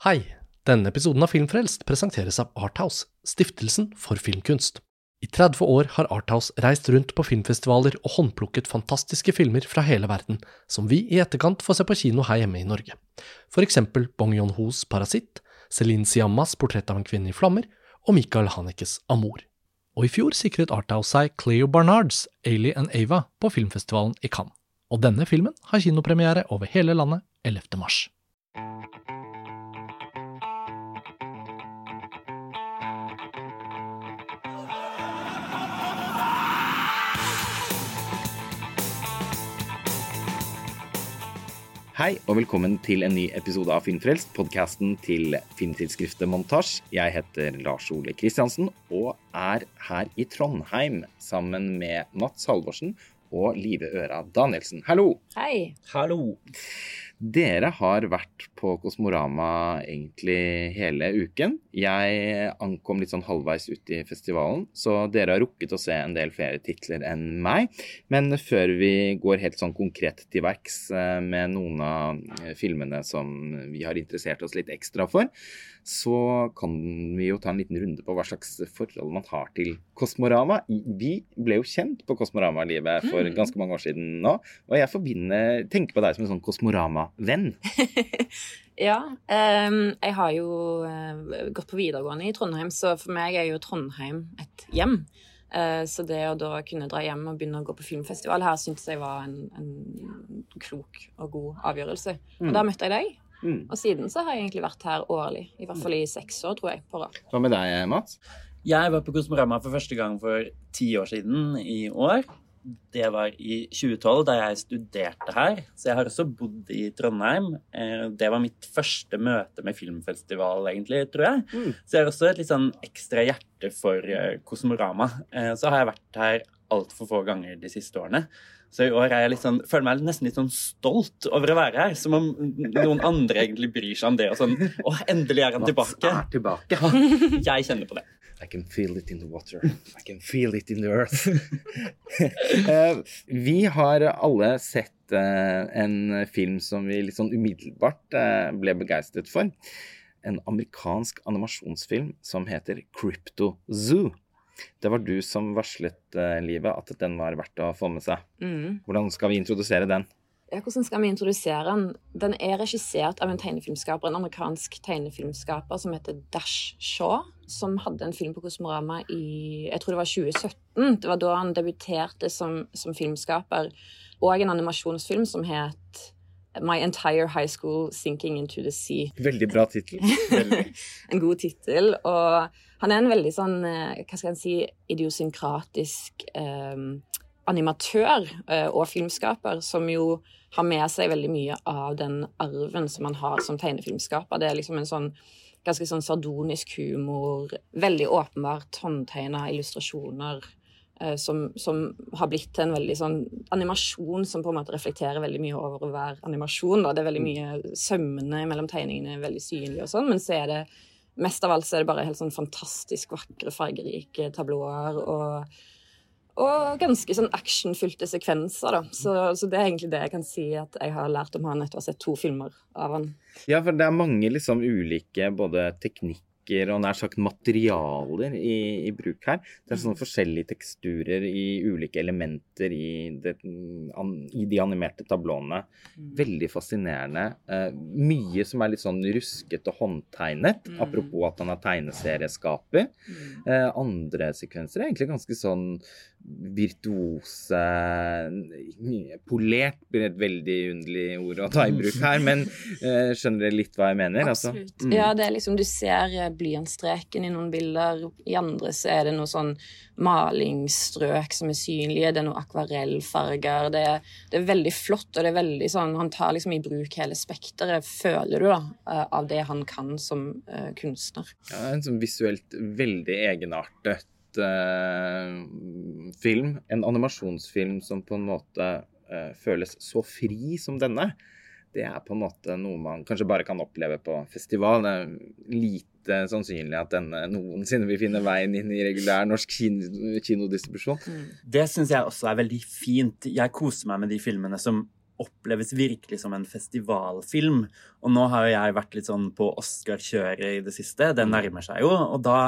Hei! Denne episoden av Filmfrelst presenteres av Arthouse, stiftelsen for filmkunst. I 30 år har Arthouse reist rundt på filmfestivaler og håndplukket fantastiske filmer fra hele verden, som vi i etterkant får se på kino her hjemme i Norge. For eksempel Bong Yon-hos Parasitt, Celine Siammas Portrett av en kvinne i flammer og Michael Hanekes Amor. Og i fjor sikret Arthouse seg Cleo Barnards Ailey and Ava på filmfestivalen i Cannes. Og denne filmen har kinopremiere over hele landet 11. mars. Hei og velkommen til en ny episode av Filmfrelst, podkasten til filmtidsskriftet Montasj. Jeg heter Lars Ole Kristiansen og er her i Trondheim sammen med Mats Halvorsen og Live Øra Danielsen. Hallo! Hei. Hallo. Dere har vært på Kosmorama egentlig hele uken. Jeg ankom litt sånn halvveis ut i festivalen, så dere har rukket å se en del flere titler enn meg. Men før vi går helt sånn konkret til verks eh, med noen av filmene som vi har interessert oss litt ekstra for, så kan vi jo ta en liten runde på hva slags forhold man har til Kosmorama. Vi ble jo kjent på Kosmorama-livet for ganske mange år siden nå, og jeg forbinder, tenker på deg som en sånn Kosmorama-venn. ja, ehm, jeg har jo eh, gått på videregående i Trondheim, så for meg er jo Trondheim et hjem. Eh, så det å da kunne dra hjem og begynne å gå på filmfestival her, syntes jeg var en, en klok og god avgjørelse. Og da møtte jeg deg. Mm. Og siden så har jeg egentlig vært her årlig. I hvert fall i seks år, tror jeg. på rad. Hva med deg, Mats? Jeg var på Kosmorama for første gang for ti år siden i år. Det var i 2012, da jeg studerte her. Så jeg har også bodd i Trondheim. Eh, Det var mitt første møte med filmfestival, egentlig, tror jeg. Mm. Så jeg har også et litt sånn ekstra hjerte for eh, Kosmorama. Eh, Så har jeg vært her altfor få ganger de siste årene. Så i år er jeg litt sånn, føler meg nesten litt sånn stolt over å være her. Som om noen andre egentlig bryr seg om det. Og sånn Å, endelig er han Mats tilbake. er tilbake. Jeg kjenner på det. I can feel it in the water. I can feel it in the earth. Eh, vi har alle sett eh, en film som vi litt sånn umiddelbart eh, ble begeistret for. En amerikansk animasjonsfilm som heter Crypto Zoo. Det var du som varslet, uh, Livet, at den var verdt å få med seg. Mm. Hvordan skal vi introdusere den? Ja, hvordan skal vi introdusere den? Den er regissert av en tegnefilmskaper, en amerikansk tegnefilmskaper som heter Dash Shaw, som hadde en film på Kosmorama i jeg tror det var 2017. Det var da han debuterte som, som filmskaper. Og en animasjonsfilm som het My Entire High School Sinking Into the Sea. Veldig bra tittel. en god tittel. Og han er en veldig sånn, eh, hva skal en si, idiosynkratisk eh, animatør eh, og filmskaper, som jo har med seg veldig mye av den arven som han har som tegnefilmskaper. Det er liksom en sånn ganske sånn sardonisk humor, veldig åpenbart håndtegna illustrasjoner. Eh, Som, som har blitt til en veldig sånn animasjon som på en måte reflekterer veldig mye over hver animasjon. Da. Det er veldig mye sømmene mellom tegningene, veldig synlige og sånn, men så er det mest av alt så er det bare helt sånn fantastisk vakre, fargerike tablåer og, og ganske sånn actionfylte sekvenser, da. Så, så det er egentlig det jeg kan si at jeg har lært om han etter å ha sett to filmer av han. Ja, for det er mange liksom ulike både teknikker og nær sagt materialer i, i bruk her. Det er sånne forskjellige teksturer i ulike elementer i, det, an, i de animerte tablåene. Veldig fascinerende. Eh, mye som er litt sånn ruskete håndtegnet, Mm. apropos at han er tegneserieskaper. Eh, andre sekvenser er egentlig ganske sånn virtuose Polert blir et veldig underlig ord å ta i bruk her, men eh, skjønner dere litt hva jeg mener? Altså, Absolutt. mm. Ja, det er liksom, du ser eh, blyantstreken i noen bilder. I andre så er det noe sånn malingsstrøk som er synlige. Det er noe akvarellfarger. Det, er- det er veldig flott, og det er veldig sånn Han tar liksom i bruk hele spekteret, føler du, da, eh, av det han kan som uh, kunstner. Ja, en sånn visuelt veldig egenartet eh, film. En animasjonsfilm som på en måte eh, føles så fri som denne. Det er på en måte noe man kanskje bare kan oppleve på festival. Det er lite sannsynlig at denne noensinne vil finne veien inn i regulær norsk kino kinodistribusjon. Det syns jeg også er veldig fint. Jeg koser meg med de filmene som oppleves virkelig som en festivalfilm. Og nå har jo jeg vært litt sånn på Oscar-kjøret i det siste. Det nærmer seg jo. Og da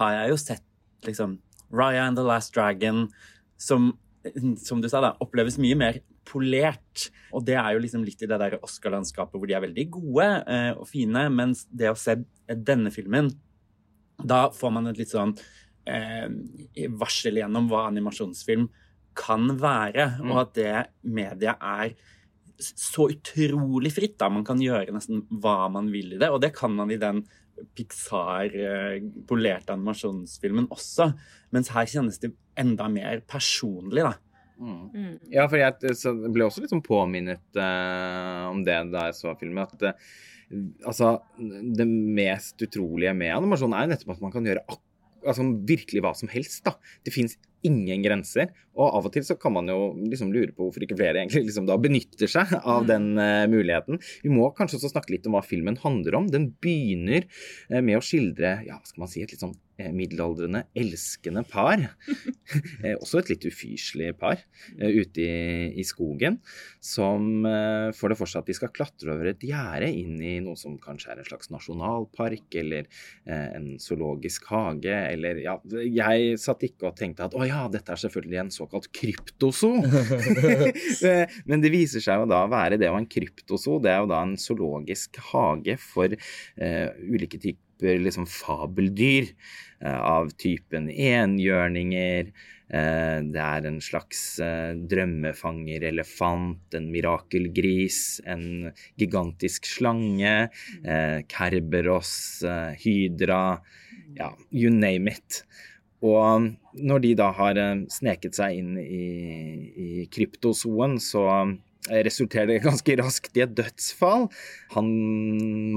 har jeg jo sett liksom Raya and the Last Dragon, som, som du sa, da, oppleves mye mer polert. Og det er jo liksom litt i det der Oscar-landskapet hvor de er veldig gode eh, og fine, mens det å se denne filmen, da får man et litt sånn eh, varsel igjennom hva animasjonsfilm kan være, mm. og at det mediet er så utrolig fritt. da, Man kan gjøre nesten hva man vil i det, og det kan man i den Pixar-polerte eh, animasjonsfilmen også. Mens her kjennes det enda mer personlig, da. Mm. mm. Ja, for jeg ble også litt sånn påminnet uh, om det da jeg så filmen. At uh, altså, det mest utrolige med animasjon er nettopp at man kan gjøre altså, virkelig hva som helst. da. Det fins ingen grenser. Og av og til så kan man jo liksom lure på hvorfor ikke flere egentlig liksom da benytter seg av mm. den uh, muligheten. Vi må kanskje også snakke litt om hva filmen handler om. Den begynner uh, med å skildre ja, skal man si, et litt sånn uh, middelaldrende, elskende par. også et litt ufyselig par ute i, i, skogen. Som får det for seg at de skal klatre over et gjerde inn i noe som kanskje er en slags nasjonalpark eller en zoologisk hage. Eller ja, jeg satt ikke og tenkte at oi, ja, dette er selvfølgelig en såkalt kryptoso. Men det viser seg jo da å være det. Og en kryptoso. det er jo da en zoologisk hage for uh, ulike typer liksom fabeldyr. Uh, av typen enhjørninger. Uh, det er en slags drømmefangerelefant, en mirakelgris, en gigantisk slange, Kerberos, hydra. Ja, you name it. Og når de da har eh, sneket seg inn i, i kryptozoen, så eh, resulterer det ganske raskt i et dødsfall. Han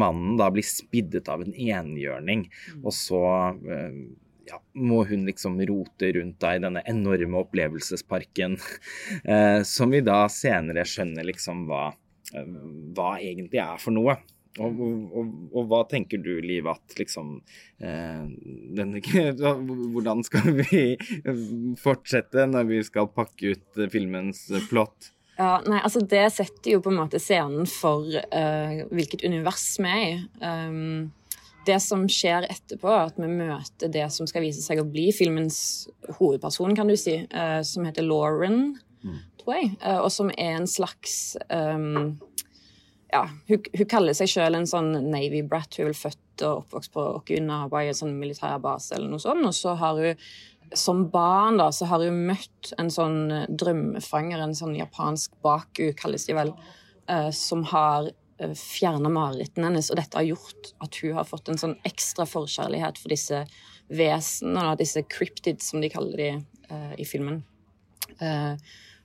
mannen da blir spiddet av en enhjørning, mm. og så eh, ja, må hun liksom rote rundt da i denne enorme opplevelsesparken, som vi da senere skjønner liksom hva, hva egentlig er for noe. Og, og, og, hva tenker du, Liv, at liksom eh, denne, Hvordan skal vi fortsette når vi skal pakke ut filmens plott? Ja, nei, altså Det setter jo på en måte scenen for uh, hvilket univers vi er i. Um, det som skjer etterpå, at vi møter det som skal vise seg å bli filmens hovedperson, kan du si, uh, som heter Lauren, mm. tror jeg, uh, og som er en slags um, ja, hun, hun, kaller seg sjøl en sånn Navy brat. Hun er vel født og oppvokst på Okinawa i en sånn militærbase eller noe sånt. Og så har hun som barn da, så har hun møtt en sånn drømmefanger, en sånn japansk baku, kalles de vel, uh, som har uh, fjerna marerittene hennes. Og dette har gjort at hun har fått en sånn ekstra forkjærlighet for disse vesenene, disse cryptids, som de kaller de uh, i filmen. Uh,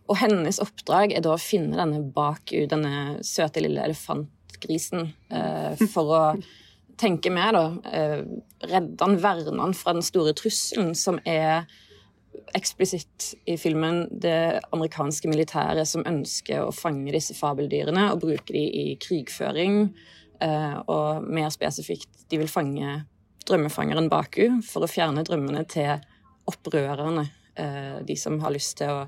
og hennes oppdrag er da å finne denne bak denne søte lille elefantgrisen eh, for å tenke med, da. Eh, redde han, verne han fra den store trusselen som er eksplisitt i filmen det amerikanske militæret som ønsker å fange disse fabeldyrene og bruke dem i krigføring. Eh, og mer spesifikt, de vil fange drømmefangeren Baku for å fjerne drømmene til opprørerne. De som har lyst til å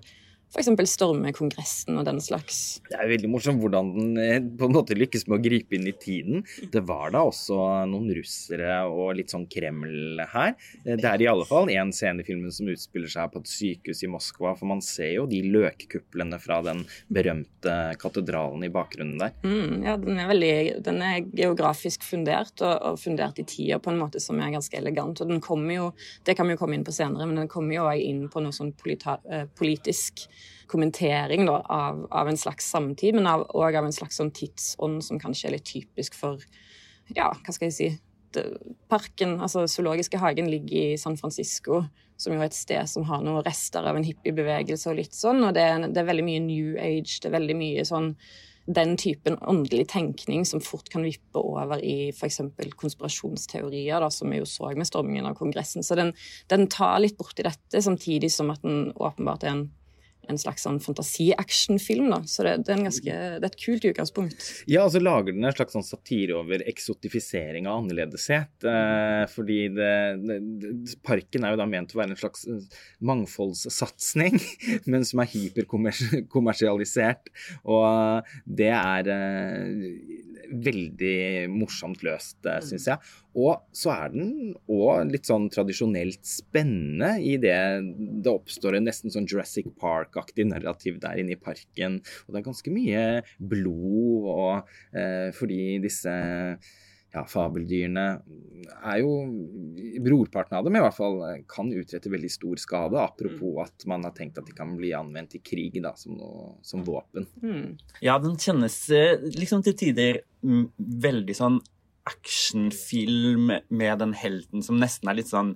f.eks. storme Kongressen og den slags. Det er veldig morsomt hvordan den eh, på en måte lykkes med å gripe inn i tiden. Det var da også noen russere og litt sånn Kreml her. Eh, det er i alle fall én scene i filmen som utspiller seg på et sykehus i Moskva, for man ser jo de løkkuplene fra den berømte katedralen i bakgrunnen der. Mm, ja, den er veldig den er geografisk fundert, og, og fundert i tida på en måte som er ganske elegant. Og den kommer jo, det kan vi jo komme inn på senere, men den kommer jo òg inn på noe sånn eh, politisk kommentering da, av, av, en slags samtid, men òg av, av, en slags sånn tidsånd som kanskje er litt typisk for ja, hva skal jeg si Parken, altså Zoologiske hagen, ligger i San Francisco, som jo er et sted som har noen rester av en hippiebevegelse og litt sånn, og det, det er veldig mye New Age, det er veldig mye sånn den typen åndelig tenkning som fort kan vippe over i f.eks. konspirasjonsteorier, da, som vi jo så med stormingen av Kongressen. Så den, den tar litt borti dette, samtidig som at den åpenbart er en en slags sånn fantasi-actionfilm. Så det, det, er ganske, det er et kult utgangspunkt. Ja, altså så lager den en slags sånn satire over eksotifisering av annerledeshet. Eh, fordi det, parken er jo da ment å være en slags mangfoldssatsing, men som er hyperkommersialisert. Og det er eh, veldig morsomt løst, eh, syns jeg. Og så er den òg litt sånn tradisjonelt spennende i det det oppstår en nesten sånn Jurassic Park-aktig narrativ der inne i parken. Og det er ganske mye blod og eh, fordi disse ja, fabeldyrene er jo Brorparten av dem i hvert fall kan utrette veldig stor skade. Apropos at man har tenkt at de kan bli anvendt i krig da, som, noe, som våpen. Mm. Ja, den kjennes eh, liksom til tider mm, veldig sånn actionfilm med den helten som nesten er litt sånn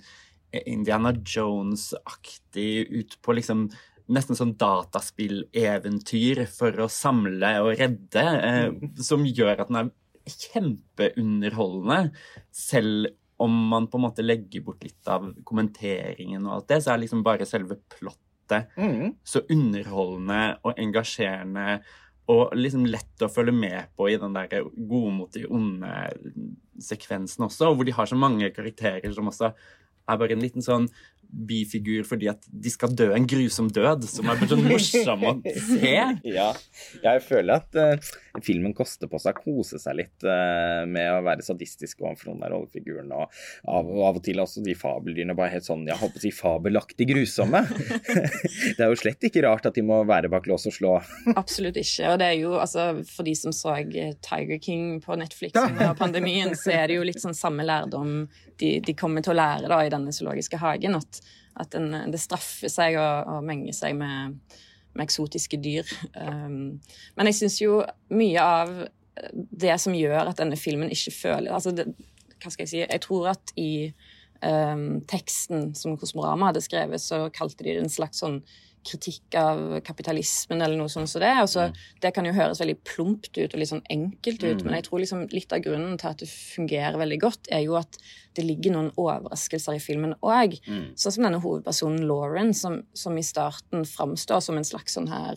Indiana Jones-aktig ut på liksom nesten sånn dataspilleventyr for å samle og redde, eh, som gjør at den er kjempeunderholdende. Selv om man på en måte legger bort litt av kommenteringen og alt det, så er liksom bare selve plottet Mm. så underholdende og engasjerende og liksom lett å følge med på i den der gode mot de onde-sekvensen også, og hvor de har så mange karakterer som også er bare en liten sånn bifigur fordi at de skal dø en grusom død, som er sånn morsom å se. Ja, jeg føler at uh, filmen koster på seg å kose seg litt uh, med å være sadistisk overfor noen av rollefigurene. Og av, og av og til også de fabeldyrene bare helt sånn, jeg holdt på å si fabelaktig grusomme. det er jo slett ikke rart at de må være bak lås og slå. Absolutt ikke. Og det er jo, altså, for de som så Tiger King på Netflix under pandemien, så er det jo litt sånn samme lærdom de, de kommer til å lære da i denne zoologiske hagen. At, at en, det straffer seg å, å menge seg med, med eksotiske dyr. Um, men jeg syns jo mye av det som gjør at denne filmen ikke føler altså det, Hva skal jeg si? Jeg tror at i um, teksten som Kosmorama hadde skrevet, så kalte de det en slags sånn kritikk av kapitalismen eller noe sånt som det. Altså, Det kan jo høres veldig plumpt ut og litt sånn enkelt ut, Mm. men jeg tror liksom litt av grunnen til at det fungerer veldig godt, er jo at det ligger noen overraskelser i filmen òg. Mm. Sånn som denne hovedpersonen Lauren, som, som i starten framstår som en slags sånn her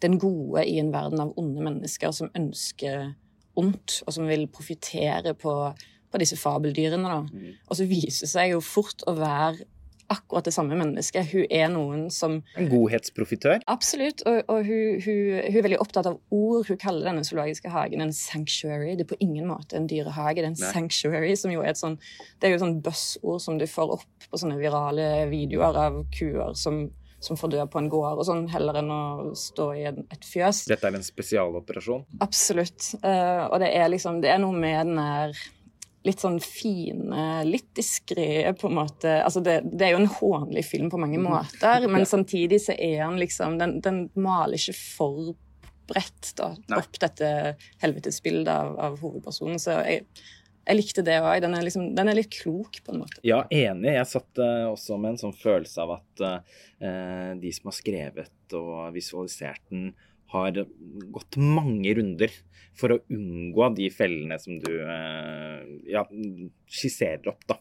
Den gode i en verden av onde mennesker som ønsker ondt, og som vil profitere på, på disse fabeldyrene. da. Mm. Og så viser seg jo fort å være akkurat det samme mennesket. Hun er noen som En godhetsprofitør. Absolutt. Og, og hun, hun, hun er veldig opptatt av ord. Hun kaller denne zoologiske hagen en sanctuary. Det er på ingen måte en dyrehage. Det er en Nei. sanctuary, som jo er et sånn Det er jo et sånn buzzord som du får opp på sånne virale videoer av kuer som, som får dø på en gård, og sånn, heller enn å stå i en, et fjøs. Dette er en spesialoperasjon. Absolutt. Uh, og det er liksom Det er noe med den der litt sånn fine, litt diskré på en måte Altså, det, det er jo en hånlig film på mange måter, men samtidig så er den liksom Den, den maler ikke for bredt da, opp dette helvetesbildet av, av hovedpersonen. Så jeg, jeg likte det òg. Den, liksom, den er litt klok, på en måte. Ja, enig. Jeg satt eh, også med en sånn følelse av at uh, de som har skrevet og visualisert den, har gått mange runder for å unngå de fellene som du eh, ja, skisserer opp, da.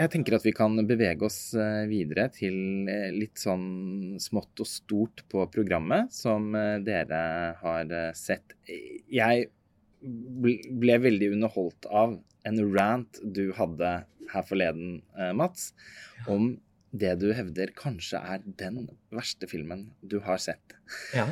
Jeg tenker at vi kan bevege oss eh, videre til eh, litt sånn smått og stort på programmet som dere har sett. Jeg ble veldig underholdt av en rant du hadde her forleden, Mats, om det du hevder kanskje er den verste filmen du har sett. Ja.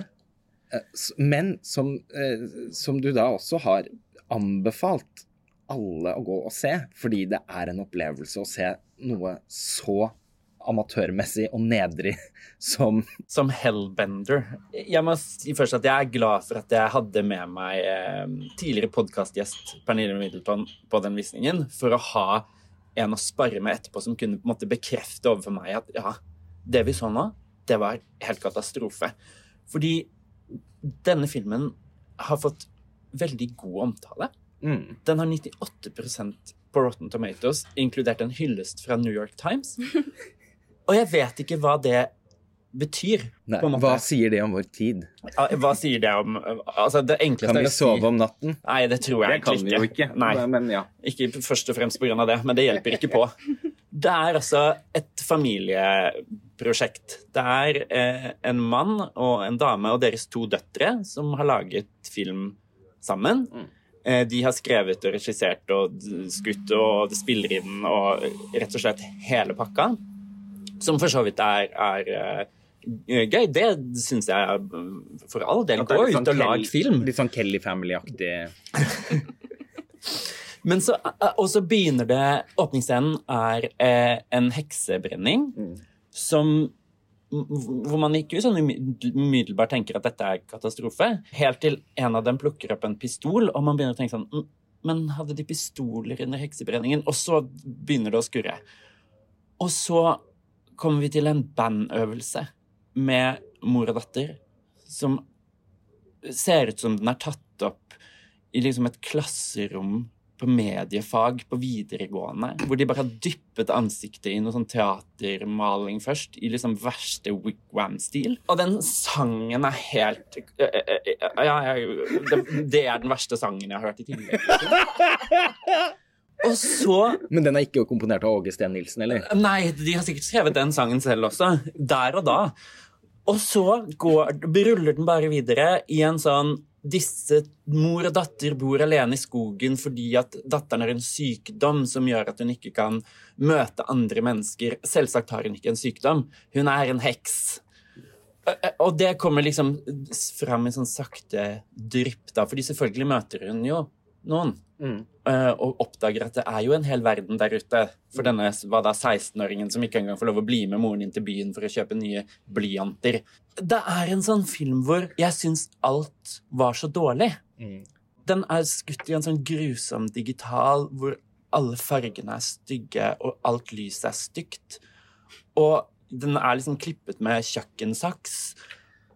Eh, Men som, eh, som du da også har anbefalt alle å gå og se, fordi det er en opplevelse å se noe så amatørmessig og nedrig som Som Hellbender. Jeg må si først at jeg er glad for at jeg hadde med meg eh, tidligere podkastgjest Pernille Middleton på den visningen, for å ha en å spare med etterpå som kunne på en måte bekrefte overfor meg at ja, det vi så nå, det var helt katastrofe. Fordi denne filmen har fått veldig god omtale. mm, Den har 98% på Rotten Tomatoes, inkludert en hyllest fra New York Times. Og jeg vet ikke hva det betyr. Nei, på en måte. Hva sier det om vår tid? Hva sier det om Altså, det enkleste Kan vi sove om natten? Nei, det tror jeg Det kan vi jo ikke. Nei, Men ja. ikke først og fremst pga. det, men det hjelper ikke på. Det er altså et familieprosjekt. Det er eh, en mann og en dame og deres to døtre som har laget film sammen. Eh, de har skrevet og regissert og skutt og spiller inn og rett og slett hele pakka. Som for så vidt er, er eh, gøy. Det syns jeg for all del. Gå ut sånn og lag film. Litt sånn Kelly Family-aktig. Men så, eh, og så begynner det Åpningsscenen er eh, en heksebrenning som hvor man ikke sånn umiddelbart tenker at dette er katastrofe, helt til en av dem plukker opp en pistol, og man begynner å tenke sånn "Mm, Men hadde de pistoler under heksebrenningen? Og så begynner det å skurre. Og så kommer vi til en bandøvelse med mor og datter som ser ut som den er tatt opp i liksom et klasserom på mediefag på videregående, hvor de bare har dyppet ansiktet i noe sånn teatermaling først, i liksom verste wigwam-stil. Og den sangen er helt eh, eh, eh, Ja, det, det er den verste sangen jeg har hørt i tillegg. Og så Men den er ikke komponert av Åge Steen Nilsen, eller? Nei, de har sikkert skrevet den sangen selv også. Der og da. Og så går, ruller den bare videre i en sånn disse Mor og datter bor alene i skogen fordi at datteren har en sykdom som gjør at hun ikke kan møte andre mennesker. Selvsagt har hun ikke en sykdom. Hun er en heks. Eh, Og det kommer liksom fram i sånn sakte drypp, da, fordi selvfølgelig møter hun jo noen. eh, Og oppdager at det er jo en hel verden der ute for denne var da, 16-åringen som ikke engang får lov å bli med moren inn til byen for å kjøpe nye blyanter. Det er en sånn film hvor jeg syns alt var så dårlig. Den er skutt i en sånn grusom digital hvor alle fargene er stygge, og alt lyset er stygt. Og den er liksom klippet med kjøkkensaks.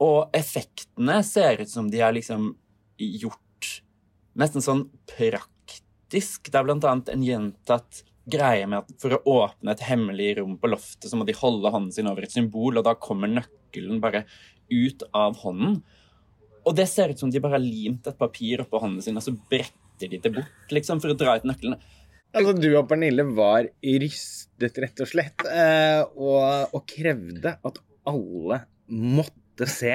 Og effektene ser ut som de er liksom gjort nesten sånn praktisk. Det er blant annet en gjentatt greie med at for å åpne et hemmelig rom på loftet, så må de holde hånden sin over et symbol, og da kommer nøkkelen bare ut av hånden. Og det ser ut som de bare har limt et papir oppå hånden sin, og så bretter de det bort, liksom, for å dra ut nøklene. Altså, du og Pernille var rystet, rett og slett, eh, og, og krevde at alle måtte se,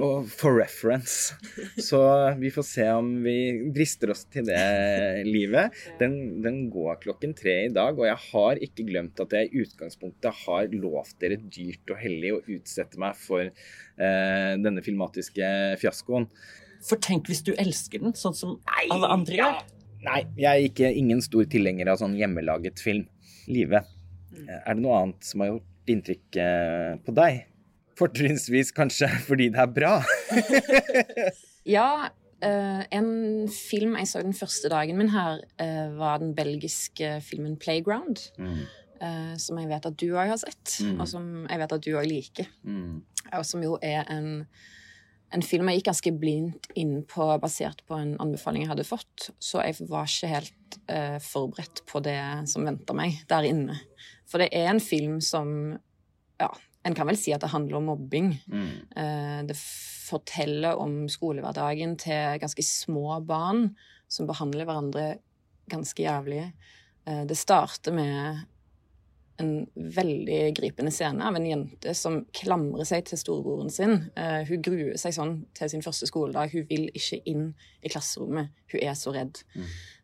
og for reference. Så vi får se om vi drister oss til det livet. Den, den går klokken tre i dag, og jeg har ikke glemt at jeg i utgangspunktet har lovt dere dyrt og hellig å utsette meg for eh, denne filmatiske fiaskoen. For tenk hvis du elsker den, sånn som alle andre gjør. Nei, jeg er ikke ingen stor tilhenger av sånn hjemmelaget film. Live, er det noe annet som har gjort inntrykk eh, på deg? Fortrinnsvis kanskje fordi det er bra. Ja, Uh, en film jeg så den første dagen min her, uh, var den belgiske filmen 'Playground'. eh, som jeg vet at du òg har sett, Mm. og som jeg vet at du òg liker. Mm. Og som jo er en, en film jeg gikk ganske blindt inn på basert på en anbefaling jeg hadde fått. Så jeg var ikke helt eh, forberedt på det som venta meg der inne. For det er en film som Ja, en kan vel si at det handler om mobbing. Mm. Eh, Det forteller om skolehverdagen til ganske små barn som behandler hverandre ganske jævlig. Eh, Det starter med en veldig gripende scene av en jente som klamrer seg til storebroren sin. Eh, hun gruer seg sånn til sin første skoledag. Hun vil ikke inn i klasserommet. Hun er så redd.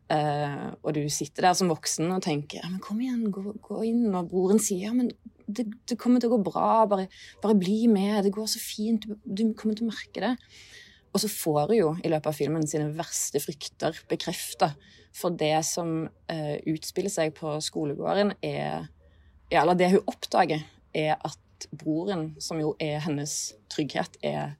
Eh, og du sitter der som voksen og tenker ja, men kom igjen, gå, gå inn. Og broren sier ja, men det, det kommer til å gå bra. Bare, bare bli med. Det går så fint. Du, du kommer til å merke det. Og så får hun jo i løpet av filmen sine verste frykter bekrefta. For det som uh, utspiller seg på skolegården, er ja, Eller det hun oppdager, er at broren, som jo er hennes trygghet, er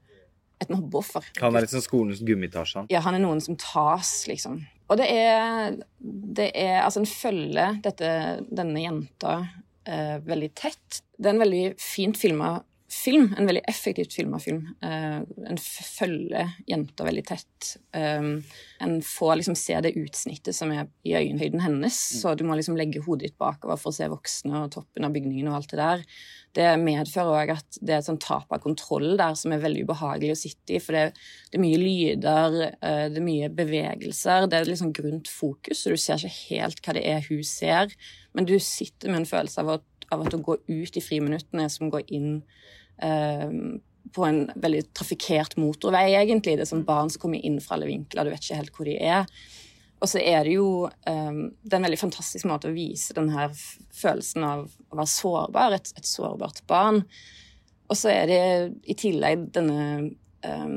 et mobbeoffer. Han er liksom skolens gummitasje? Ja, han er noen som tas, liksom. Og det er, det er Altså, en følger dette, denne jenta eh, veldig tett. Det er en veldig fint filma film. En veldig effektivt filma film. Eh, en følger jenta veldig tett. Um, en får liksom se det utsnittet som er i øyenhøyden hennes, så du må liksom legge hodet ditt bakover for å se voksne og toppen av bygningen og alt det der. Det medfører òg at det er et sånn tap av kontroll der som er veldig ubehagelig å sitte i. For det, det er mye lyder, eh, det er mye bevegelser, det er liksom grunt fokus, så du ser ikke helt hva det er hun ser. Men du sitter med en følelse av at, av at å gå ut i friminuttene som går inn eh, på en veldig trafikkert motorvei, egentlig. Det er som barn som kommer inn fra alle vinkler, du vet ikke helt hvor de er. Og så er det jo um, Det er en veldig fantastisk måte å vise den her følelsen av å være sårbar, et, et sårbart barn. Og så er det i tillegg denne um,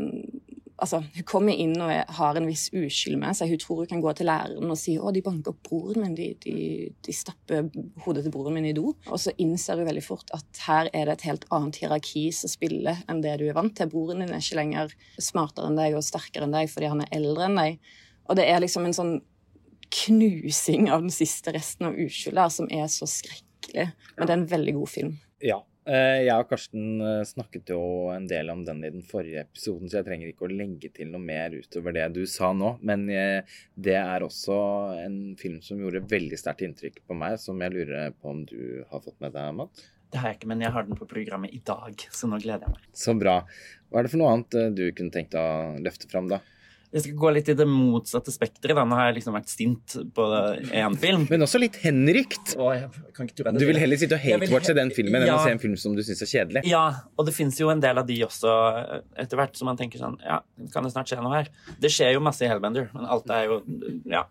Altså, hun kommer inn og har en viss uskyld med seg. Hun tror hun kan gå til læreren og si å, de banker opp broren min, de, de, de stapper hodet til broren min i do. Og så innser hun veldig fort at her er det et helt annet hierarki som spiller enn det du er vant til. Broren din er ikke lenger smartere enn deg og sterkere enn deg fordi han er eldre enn deg. Og det er liksom en sånn knusing av den siste resten av uskyld der, som er så skrekkelig. Men det er en veldig god film. Ja, jeg og Karsten eh, snakket jo en del om den i den forrige episoden, så jeg trenger ikke å legge til noe mer utover det du sa nå. Men eh, det er også en film som gjorde veldig sterkt inntrykk på meg, som jeg lurer på om du har fått med deg, Matt? Det har jeg ikke, men jeg har den på programmet i dag, så nå gleder jeg meg. Så bra. Hva er det for noe annet du kunne tenkt å løfte fram, da? Jeg skal gå litt i det motsatte spekteret. Nå har jeg liksom vært stint på én film. Men også litt henrykt. du vil heller sitte og hate-watche den filmen ja, enn å se en film som du syns er kjedelig. Ja, og det fins jo en del av de også etter hvert som man tenker sånn Ja, kan det snart skje noe her? Det skjer jo masse i Hellbender, men alt er jo Ja.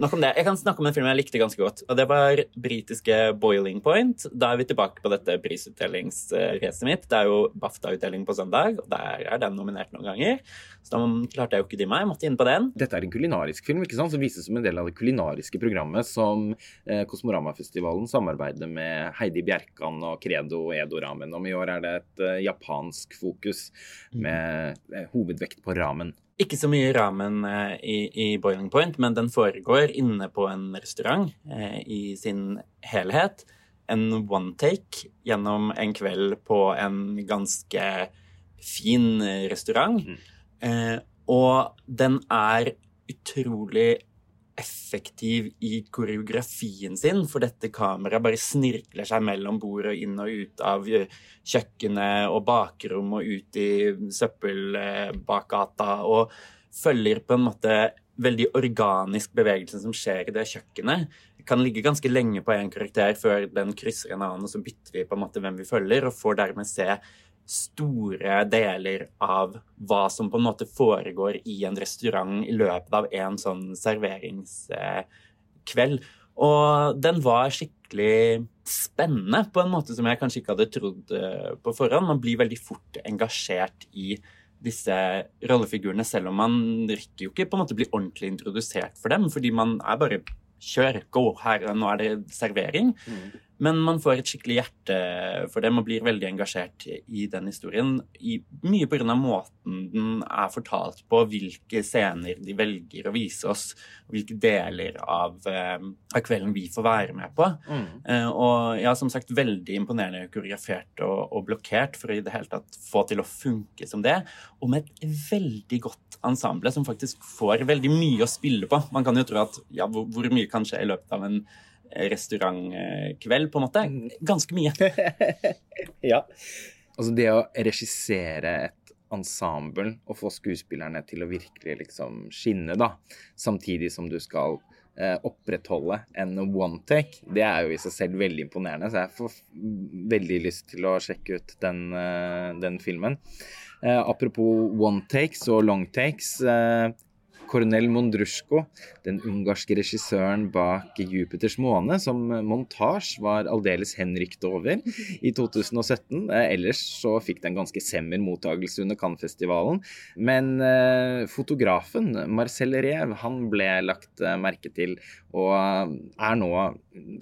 Nok om det. Jeg kan snakke om en film jeg likte ganske godt, og det var britiske Boiling Point. Da er vi tilbake på dette prisutdelingsracet mitt. Det er jo BAFTA-utdeling på søndag, og der er den nominert noen ganger. Så da klarte jeg jo ikke de meg. Jeg måtte inn på den. Dette er en kulinarisk film ikke sant? som vises som en del av det kulinariske programmet som eh, Kosmorama-festivalen samarbeider med Heidi Bjerkan og Credo Edo-ramen om. I år er det et eh, japansk fokus mm. med eh, hovedvekt på ramen. Ikke så mye ramen eh, i, i, Boiling Point, men den foregår inne på en restaurant i sin helhet. En one take gjennom en kveld på en ganske fin restaurant. Mm. Eh, og den er utrolig effektiv i koreografien sin, for dette kameraet bare snirkler seg mellom bordet og inn og ut av kjøkkenet og bakrom og ut i søppelbakgata, og følger på en måte veldig organisk bevegelse som skjer i det kjøkkenet. Det Kan ligge ganske lenge på én karakter før den krysser en annen, og så bytter vi på en måte hvem vi følger, og får dermed se store deler av hva som på en måte foregår i en restaurant i løpet av en sånn serveringskveld. Og den var skikkelig spennende på en måte som jeg kanskje ikke hadde trodd eh, på forhånd. Man blir veldig fort engasjert i disse rollefigurene, selv om man rekker jo ikke på en måte bli ordentlig introdusert for dem, fordi man er bare Kjør, gå, her, nå er det servering. Mm. Men man får et skikkelig hjerte for dem og blir veldig engasjert i den historien. I, mye pga. måten den er fortalt på, hvilke scener de velger å vise oss, hvilke deler av, eh, av kvelden vi får være med på. Mm. Eh, og ja, som sagt, veldig imponerende koreografert og, og, blokkert for å i det hele tatt få til å funke som det. Og med et veldig godt ensemble som faktisk får veldig mye å spille på. Man kan jo tro at ja, hvor, hvor mye kan skje i løpet av en restaurantkveld, på en måte. Ganske mye. ja. Altså det å regissere et ensemble og få skuespillerne til å virkelig liksom skinne, da, samtidig som du skal eh, opprettholde en one take, det er jo i seg selv veldig imponerende. Så jeg får veldig lyst til å sjekke ut den, eh, den filmen. Eh, apropos one takes og long takes. Eh, Kornel Mondrusjko, den ungarske regissøren bak 'Jupiters måne', som montasje var aldeles henrykt over i 2017. Eh, ellers så fikk den ganske semmer mottakelse under Cannes-festivalen. Men eh, fotografen Marcel Rev han ble lagt eh, merke til, og er nå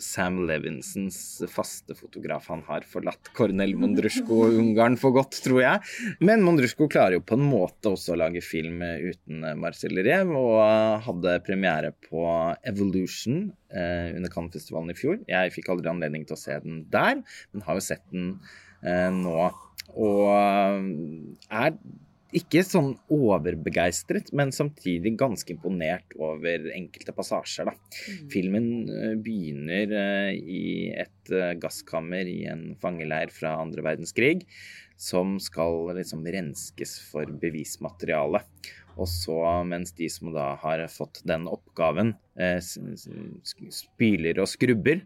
Sam Levinsons faste fotograf. Han har forlatt Kornel Mondrusjko-Ungarn for godt, tror jeg. Men Mondrusjko klarer jo på en måte også å lage film uten Marcel Rev og hadde premiere på Evolution eh, under Cannes-festivalen i fjor. Jeg fikk aldri anledning til å se den der, men har jo sett den eh, nå. Og eh, er ikke sånn overbegeistret, men samtidig ganske imponert over enkelte passasjer. Da. Mm. Filmen eh, begynner eh, i et gasskammer i en fangeleir fra andre verdenskrig, som skal liksom renskes for bevismateriale. Og så, mens de som da har fått den oppgaven, eh, spyler og skrubber,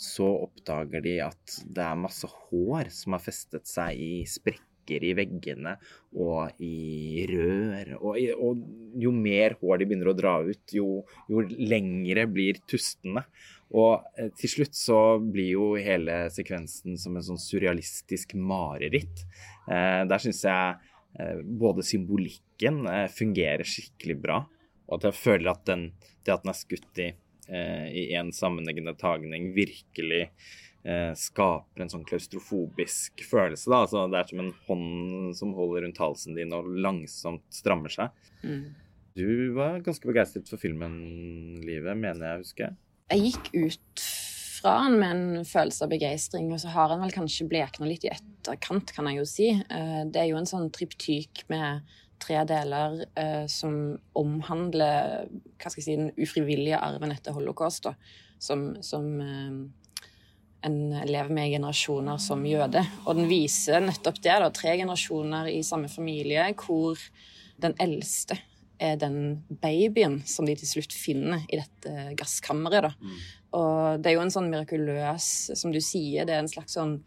så oppdager de at det er masse hår som har festet seg i sprekker i veggene og i rør. Og, og jo mer hår de begynner å dra ut, jo, jo lengre blir tustene. Og eh, til slutt så blir jo hele sekvensen som en sånn surrealistisk mareritt. Eh, der syns jeg eh, både symbolikken eh, fungerer skikkelig bra, og at jeg føler at den, det at den er skutt i, eh, i en sammenhengende tagning, virkelig skaper en sånn klaustrofobisk følelse. Da. Altså, det er som en hånd som holder rundt halsen din og langsomt strammer seg. Mm. Du var ganske begeistret for filmen, Livet, mener jeg å huske. Jeg gikk ut fra han med en følelse av begeistring, og så har han vel kanskje blekna litt i etterkant, kan jeg jo si. Eh, Det er jo en sånn triptyk med tre deler eh, som omhandler hva skal jeg si, den ufrivillige arven etter holocaust, da, som, som eh, en lever med i generasjoner som jøde. Og den viser nettopp det, da, tre generasjoner i samme familie, hvor den eldste er den babyen som de til slutt finner i dette gasskammeret. Da. Og det er jo en sånn mirakuløs, som du sier, det er en slags sånn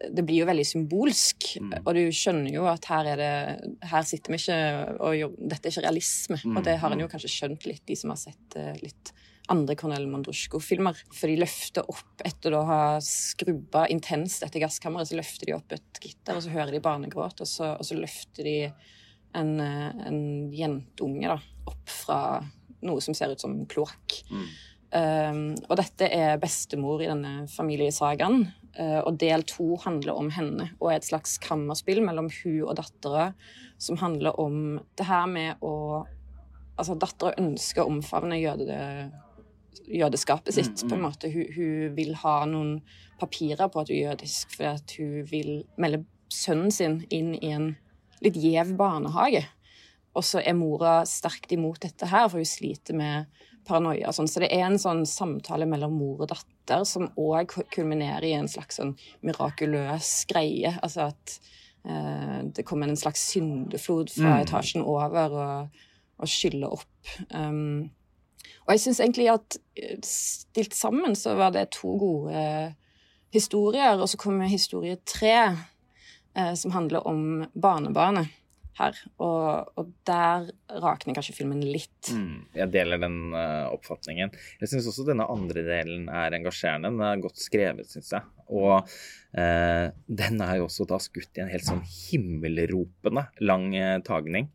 det blir jo veldig symbolsk, og du skjønner jo at her er det Her sitter vi ikke og gjør Dette er ikke realisme. Og det har en jo kanskje skjønt litt, de som har sett eh, litt andre Cornel Mondrusjko-filmer. For de løfter opp etter å ha skrubba intenst etter gasskammeret, så løfter de opp et gitter, og så hører de barnegråt, og så, og så løfter de en, eh, en jentunge da, opp fra noe som ser ut som kloakk. Um, og dette er bestemor i denne familiesagaen. Uh, og del to handler om henne og er et slags kammerspill mellom hun og dattera som handler om det her med å Altså, dattera ønsker å omfavne jøde, jødeskapet sitt, på en måte. Hun, hun vil ha noen papirer på at hun er jødisk, fordi hun vil melde sønnen sin inn i en litt gjev barnehage. Og så er mora sterkt imot dette her, for hun sliter med paranoia. Sånn. Så det er en sånn samtale mellom mor og datter som òg kulminerer i en slags sånn mirakuløs greie. Altså at eh, det kommer en slags syndeflod fra etasjen over og, og skyller opp. Um, og jeg syns egentlig at eh, stilt sammen så var det to gode eh, historier, og så kommer historie tre, eh, som handler om barnebarnet her. Og, og der rakner kanskje filmen litt. Mm, jeg deler den uh, oppfatningen. Jeg syns også denne andre delen er engasjerende. Den er godt skrevet, syns jeg. Og uh, den er jo også da skutt i en helt sånn himmelropende lang uh, tagning.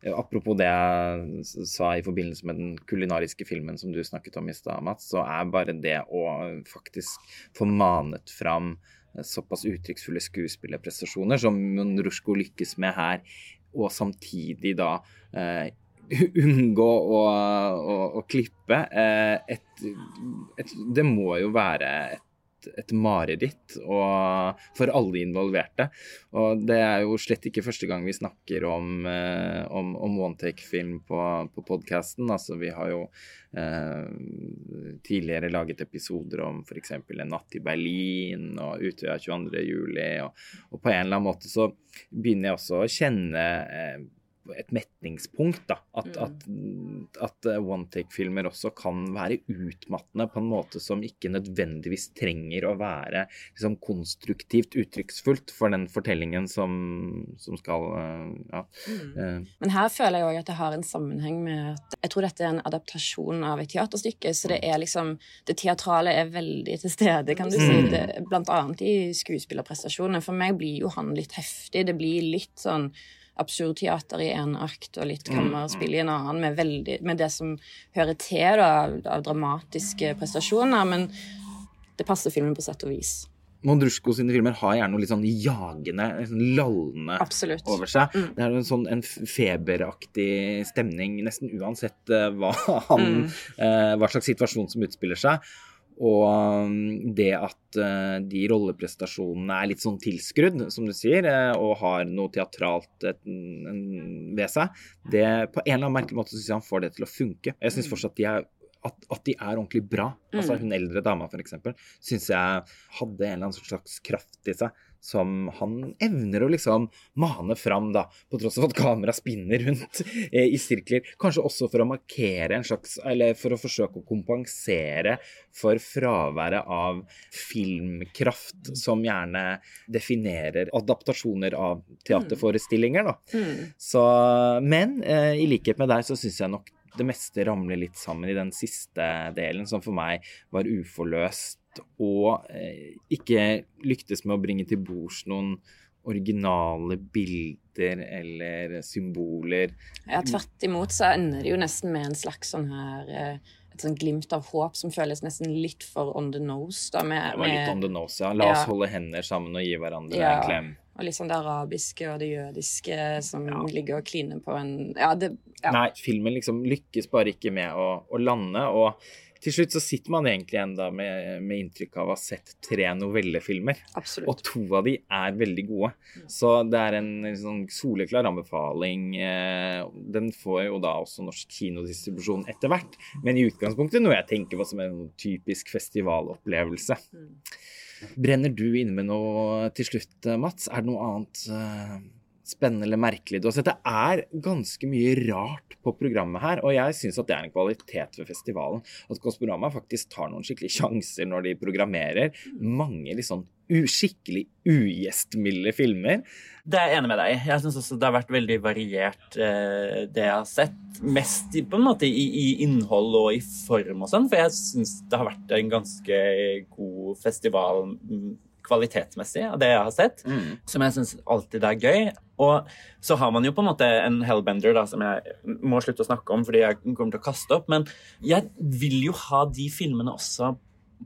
Apropos det jeg sa i forbindelse med den kulinariske filmen som du snakket om i stad, Mats, så er bare det å faktisk få manet fram såpass uttrykksfulle skuespillerprestasjoner som Monrusco lykkes med her, og samtidig da eh, unngå å, å, å klippe. Eh, et, et, det må jo være et, et mareritt for alle involverte. Og det er jo slett ikke første gang vi snakker om, eh, om, om one take-film på, på podkasten. Altså, vi har jo eh, tidligere laget episoder om f.eks. En natt i Berlin og Utøya 22. juli. Og, og på en eller annen måte så begynner jeg også å kjenne eh, et metningspunkt. da, At, at, at eh, one take-filmer også kan være utmattende på en måte som ikke nødvendigvis trenger å være liksom, konstruktivt uttrykksfullt for den fortellingen som, som skal eh, ja. eh, Men her føler jeg òg at det har en sammenheng med at jeg tror dette er en adaptasjon av et teaterstykke. Så det er liksom Det teatrale er veldig til stede, kan du si. Mm. Det, blant annet i skuespillerprestasjonene. For meg blir jo han litt heftig. Det blir litt sånn absurdteater i en akt og litt kammerspill i en annen, med, veldig, med det som hører til da, av, dramatiske prestasjoner. Men det passer filmen på sett og vis. Mondrusco sine filmer har gjerne noe litt sånn jagende, sånn lallende Absolutt. over seg. Mm. Det er en sånn en feberaktig stemning nesten uansett eh, hva, han, Mm. eh, hva slags situasjon som utspiller seg. Og um, det at eh, de rolleprestasjonene er litt sånn tilskrudd, som du sier, eh, og har noe teatralt ved seg, det på en eller annen merkelig måte syns jeg han får det til å funke. Jeg syns fortsatt de er at, at de er ordentlig bra. Altså Mm. Hun eldre dama, eksempel, syns jeg hadde en eller annen slags kraft i seg som han evner å liksom mane fram, da, på tross av at kameraet spinner rundt eh, i sirkler. Kanskje også for å markere en slags Eller for å forsøke å kompensere for fraværet av filmkraft, som gjerne definerer adaptasjoner av teaterforestillinger, da. Mm. Så, men eh, i likhet med deg så syns jeg nok det meste ramler litt sammen i den siste delen, som for meg var uforløst og eh, ikke lyktes med å bringe til bords noen originale bilder eller symboler. Ja, tvert imot så ender det jo nesten med en slags sånn her eh, Et sånn glimt av håp som føles nesten litt for on the nose. Da, med, Det var litt on the nose, ja. La oss Ja. holde hender sammen og gi hverandre Ja. en klem. og liksom det arabiske og det jødiske som Ja. ligger og kliner på en Ja, det. Nei, filmen liksom lykkes bare ikke med å, å lande. Og til slutt så sitter man egentlig enda med, med inntrykk av å ha sett tre novellefilmer. Og to av de er veldig gode. Så det er en, sånn soleklar anbefaling. Eh, Den får jo da også norsk kinodistribusjon etter hvert. Men i utgangspunktet noe jeg tenker på som en typisk festivalopplevelse. Mm. Brenner du inne med noe til slutt, Mats? Er det noe annet eh, spennende eller merkelig du har sett? Det er ganske mye rart på programmet her, og jeg syns at det er en kvalitet ved festivalen. At Kosmorama faktisk tar noen skikkelige sjanser når de programmerer mange litt sånn skikkelig ugjestmilde filmer. Det er jeg enig med deg i. Jeg syns også det har vært veldig variert, eh, det jeg har sett. Mest i, på en måte i, i innhold og i form og sånn, for jeg syns det har vært en ganske god festival mm, kvalitetsmessig av det jeg har sett. Som jeg syns alltid er gøy. Og så har man jo på en måte en hellbender da, som jeg må slutte å snakke om fordi jeg kommer til å kaste opp. Men jeg vil jo ha de filmene også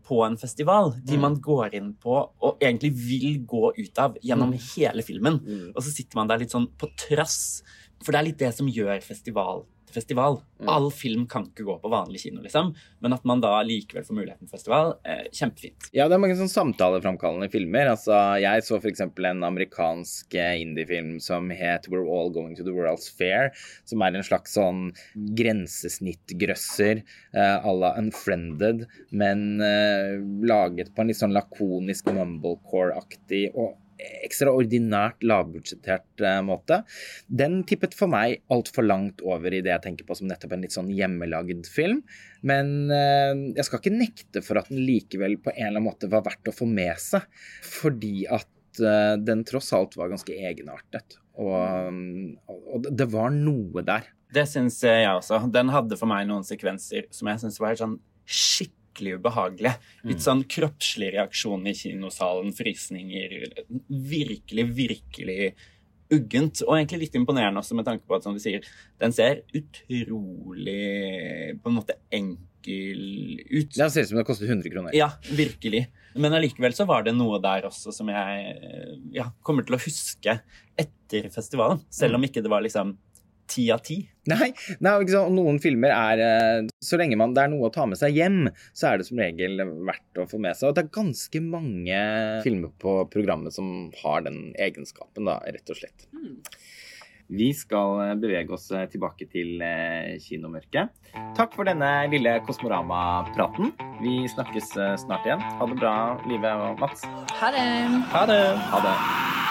på en festival. De man går inn på og egentlig vil gå ut av gjennom hele filmen. Og så sitter man der litt sånn på trass. For det er litt det som gjør festival festival. All film kan ikke gå på vanlig kino, liksom. Men at man da likevel får muligheten til festival, eh, kjempefint. Ja, det er mange sånn samtaleframkallende filmer. Altså, jeg så f.eks. en amerikansk eh, indiefilm som het We're All Going to the World's Fair, som er en slags sånn grensesnittgrøsser eh, à la Unfriended, men eh, laget på en litt sånn lakonisk mumblecore-aktig og ekstraordinært lavbudsjettert eh, måte. Den tippet for meg altfor langt over i det jeg tenker på som nettopp en litt sånn hjemmelagd film. Men eh, jeg skal ikke nekte for at den likevel på en eller annen måte var verdt å få med seg. Fordi at eh, den tross alt var ganske egenartet. Og, og det- var noe der. Det syns jeg også. Den hadde for meg noen sekvenser som jeg syns var helt sånn skikkelig ubehagelige. Litt sånn kroppslig reaksjon i kinosalen, frysninger. Virkelig, virkelig uggent. Og egentlig litt imponerende også med tanke på at, som du sier, den ser utrolig på en måte enkel ut. Det ser ut som det kostet 100 kroner. Ja, virkelig. Men allikevel så var det noe der også som jeg ja, kommer til å huske etter festivalen. Selv om ikke det var liksom ti av ti. Nei, nei noen filmer er eh, Så lenge man, det er noe å ta med seg hjem, så er det som regel verdt å få med seg. Og det er ganske mange filmer på programmet som har den egenskapen, da, rett og slett. Vi skal eh, bevege oss eh, tilbake til kinomørket. Takk for denne lille Kosmorama-praten. Vi snakkes snart igjen. Ha det bra, Live og Mats. Ha det! Ha det! Ha det.